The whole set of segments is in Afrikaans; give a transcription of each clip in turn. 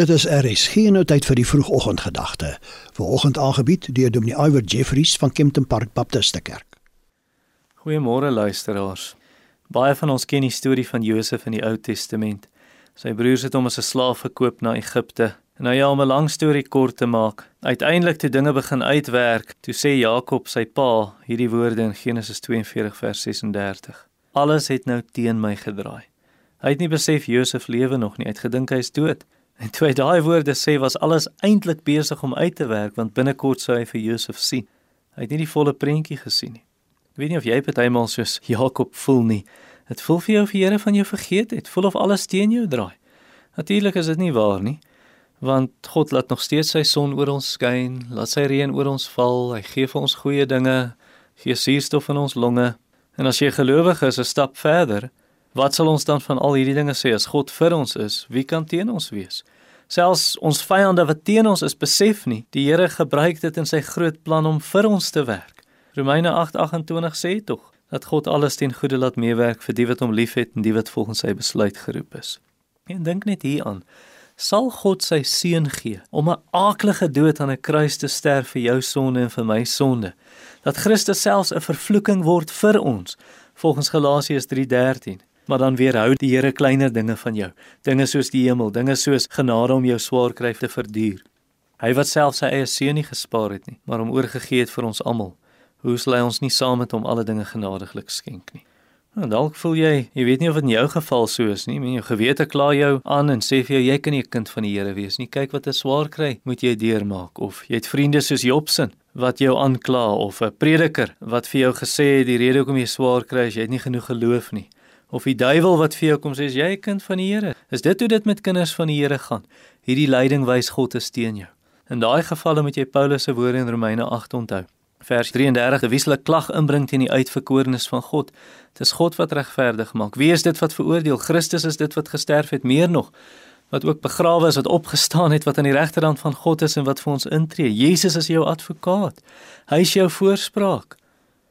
Dit is RSG nou tyd vir die vroegoggendgedagte. Vanoggend aangebied deur Dominee Iwer Jeffries van Kempton Park Baptist Kerk. Goeiemôre luisteraars. Baie van ons ken die storie van Josef in die Ou Testament. Sy broers het hom as 'n slaaf gekoop na Egipte. En nou ja, om 'n lang storie kort te maak, uiteindelik toe dinge begin uitwerk, toe sê Jakob sy pa hierdie woorde in Genesis 42 vers 36. Alles het nou teen my gedraai. Hy het nie besef Josef lewe nog nie, hy het gedink hy is dood. En toe hy daai woorde sê, was alles eintlik besig om uit te werk want binnekort sou hy vir Josef sien. Hy het nie die volle prentjie gesien nie. Ek weet nie of jy partymal soos Jakob voel nie. Dit voel vir jou of die Here van jou vergeet het, voel of alles teen jou draai. Natuurlik is dit nie waar nie, want God laat nog steeds sy son oor ons skyn, laat sy reën oor ons val, hy gee vir ons goeie dinge, gee suurstof in ons longe. En as jy gelowig is, 'n stap verder, Wat sal ons dan van al hierdie dinge sê as God vir ons is? Wie kan teen ons wees? Selfs ons vyande wat teen ons is, besef nie die Here gebruik dit in sy groot plan om vir ons te werk. Romeine 8:28 sê tog dat God alles ten goeie laat meewerk vir die wat hom liefhet en die wat volgens sy besluit geroep is. En dink net hieraan. Sal God sy seun gee om 'n aaklige dood aan 'n kruis te sterf vir jou sonde en vir my sonde? Dat Christus selfs 'n vervloeking word vir ons volgens Galasiërs 3:13 maar dan weerhou die Here kleiner dinge van jou. Dinge soos die hemel, dinge soos genade om jou swaar kry te verduur. Hy wat self sy eie seun nie gespaar het nie, maar hom oorgegee het vir ons almal. Hoe sal hy ons nie saam met hom alle dinge genadiglik skenk nie? Nou dalk voel jy, jy weet nie of dit in jou geval so is nie, men jou gewete kla jou aan en sê vir jou jy kan nie 'n kind van die Here wees nie. Kyk wat 'n swaar kry moet jy deurmaak of jy het vriende soos Jobsin wat jou aankla of 'n prediker wat vir jou gesê het die rede hoekom jy swaar kry is jy het nie genoeg geloof nie of die duiwel wat vir jou kom sê jy 'n kind van die Here. Is dit hoe dit met kinders van die Here gaan? Hierdie leiding wys God is teen jou. In daai gevalle moet jy Paulus se woorde in Romeine 8 onthou. Vers 33: Wie sal 'n klag inbring teen die uitverkorenes van God? Dit is God wat regverdig maak. Wie is dit wat veroordeel? Christus is dit wat gesterf het, meer nog wat ook begrawe is, wat opgestaan het, wat aan die regterhand van God is en wat vir ons intree. Jesus is jou advokaat. Hy is jou voorspraak.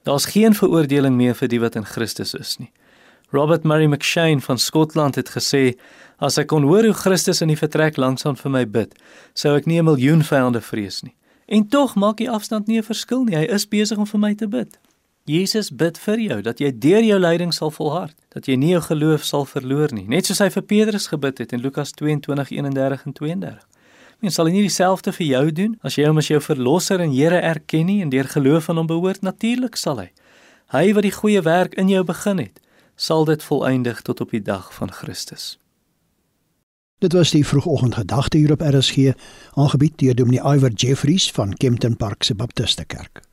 Daar's geen veroordeling meer vir die wat in Christus is nie. Robert Murray McShane van Skotland het gesê: "As ek kon hoor hoe Christus in die vertrek langsaan vir my bid, sou ek nie 'n miljoen vyande vrees nie. En tog maak die afstand nie 'n verskil nie. Hy is besig om vir my te bid. Jesus bid vir jou dat jy deur jou lyding sal volhard, dat jy nie jou geloof sal verloor nie, net soos hy vir Petrus gebid het in Lukas 22:31 en 32. Mens sal nie dieselfde vir jou doen as jy hom as jou verlosser en Here erken nie en deur geloof aan hom behoort natuurlik sal hy. Hy wat die goeie werk in jou begin het, sal dit volëindig tot op die dag van Christus. Dit was die vroegoggendgedagte hier op RSG, aangebied deur Dominee Iwer Jeffries van Kempton Park se Baptiste Kerk.